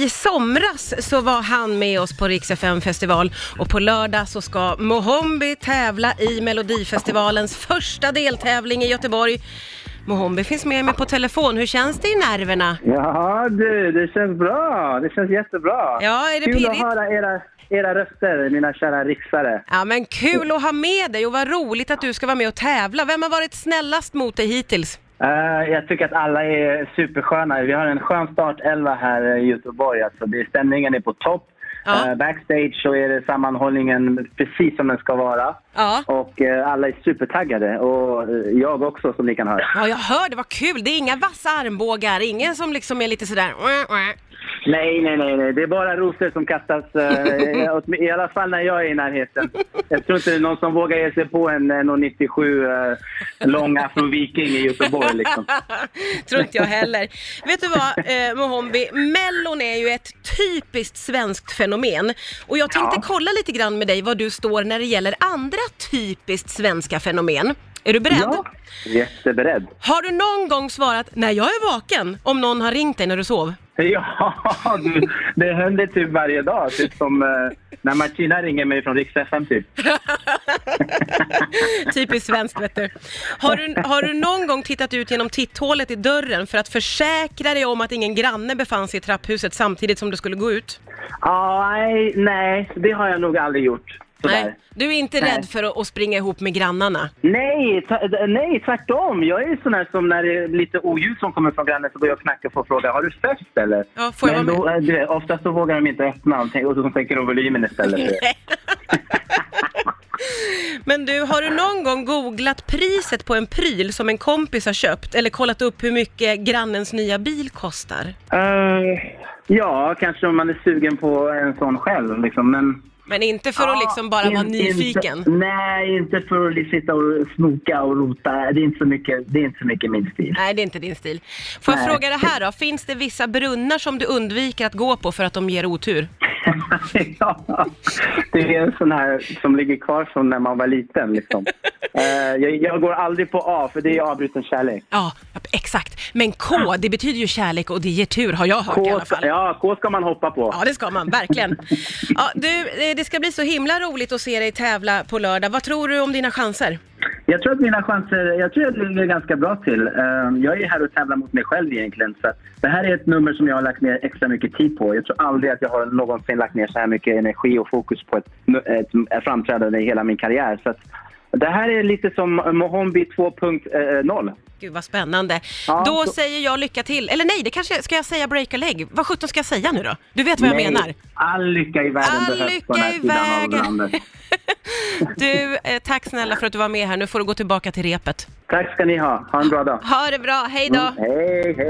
I somras så var han med oss på Rix FM festival och på lördag så ska Mohombi tävla i Melodifestivalens första deltävling i Göteborg. Mohombi finns med mig på telefon. Hur känns det i nerverna? Ja du, det känns bra. Det känns jättebra. Ja, är det Kul pirrigt? att höra era, era röster, mina kära riksare. Ja, men kul att ha med dig och vad roligt att du ska vara med och tävla. Vem har varit snällast mot dig hittills? Eh, jag tycker att alla är supersköna. Vi har en skön startelva här i Göteborg. Alltså, det, stämningen är på topp. Ja. Eh, backstage så är det sammanhållningen precis som den ska vara. Ja. Och eh, alla är supertaggade. Och jag också som ni kan höra. Ja, jag hör det, vad kul. Det är inga vassa armbågar, ingen som liksom är lite sådär... Nej, nej, nej, nej. Det är bara rosor som kastas. eh, I alla fall när jag är i närheten. Jag tror inte det är någon som vågar ge sig på en eh, 1,97 eh, lång afroviking i Göteborg liksom. Tror inte jag heller. Vet du vad, eh, Mohombi? Mellon är ju ett typiskt svenskt fenomen. Och jag tänkte Ja. kolla lite grann med dig var du står när det gäller andra typiskt svenska fenomen. Är du beredd? Ja, jätteberedd. Har du någon gång svarat när jag är vaken om någon har ringt dig när du sov? Ja, du, det händer typ varje dag. Typ som eh, när Martina ringer mig från Rix FM typ. Typiskt svenskt vet du. Har, du. har du någon gång tittat ut genom titthålet i dörren för att försäkra dig om att ingen granne befann sig i trapphuset samtidigt som du skulle gå ut? Ja, nej, nej, det har jag nog aldrig gjort. Sådär. Nej, du är inte Nej. rädd för att, att springa ihop med grannarna? Nej, nej, tvärtom. Jag är sån här som när det är lite oljud som kommer från grannen så går jag och knackar på och frågar har du fest eller? Ja, får jag Men vara då, eh, du vet, oftast så vågar de inte öppna och, tänk- och så tänker de volymen istället. Men du, har du någon gång googlat priset på en pryl som en kompis har köpt eller kollat upp hur mycket grannens nya bil kostar? Eh, ja, kanske om man är sugen på en sån själv liksom, men... Men inte för att Ja, liksom bara vara in- nyfiken? Inte, nej, inte för att liksom sitta och snoka och rota. Det är inte så mycket, det är inte så mycket min stil. Nej, det är inte din stil. Får jag Nej. fråga det här då? Finns det vissa brunnar som du undviker att gå på för att de ger otur? ja, det är en sån här som ligger kvar från när man var liten. Liksom. Eh, jag, jag går aldrig på A, för det är avbruten kärlek. Ja, exakt. Men K, det betyder ju kärlek och det ger tur har jag hört i K alla ska, fall. ja, K ska man hoppa på. Ja, det ska man, verkligen. Ja, du, eh, det ska bli så himla roligt att se dig tävla på lördag. Vad tror du om dina chanser? Jag tror att mina chanser, jag tror att jag ligger ganska bra till. Ehm, jag är här och tävlar mot mig själv egentligen. Så det här är ett nummer som jag har lagt ner extra mycket tid på. Jag tror aldrig att jag har någonsin lagt ner så här mycket energi och fokus på ett, ett, ett framträdande i hela min karriär. Så att det här är lite som Mohombi 2.0. Gud vad spännande. Ja, Då så- säger jag lycka till. Eller nej, det kanske, ska jag säga break a leg? Vad sjutton ska jag säga nu då? Du vet vad jag Nej, menar. All lycka i världen All behövs på den här lycka i sidan vägen. Du, eh, tack snälla för att du var med här. Nu får du gå tillbaka till repet. Tack ska ni ha. Ha en bra dag. Ha det bra, hej då! Hej, hej.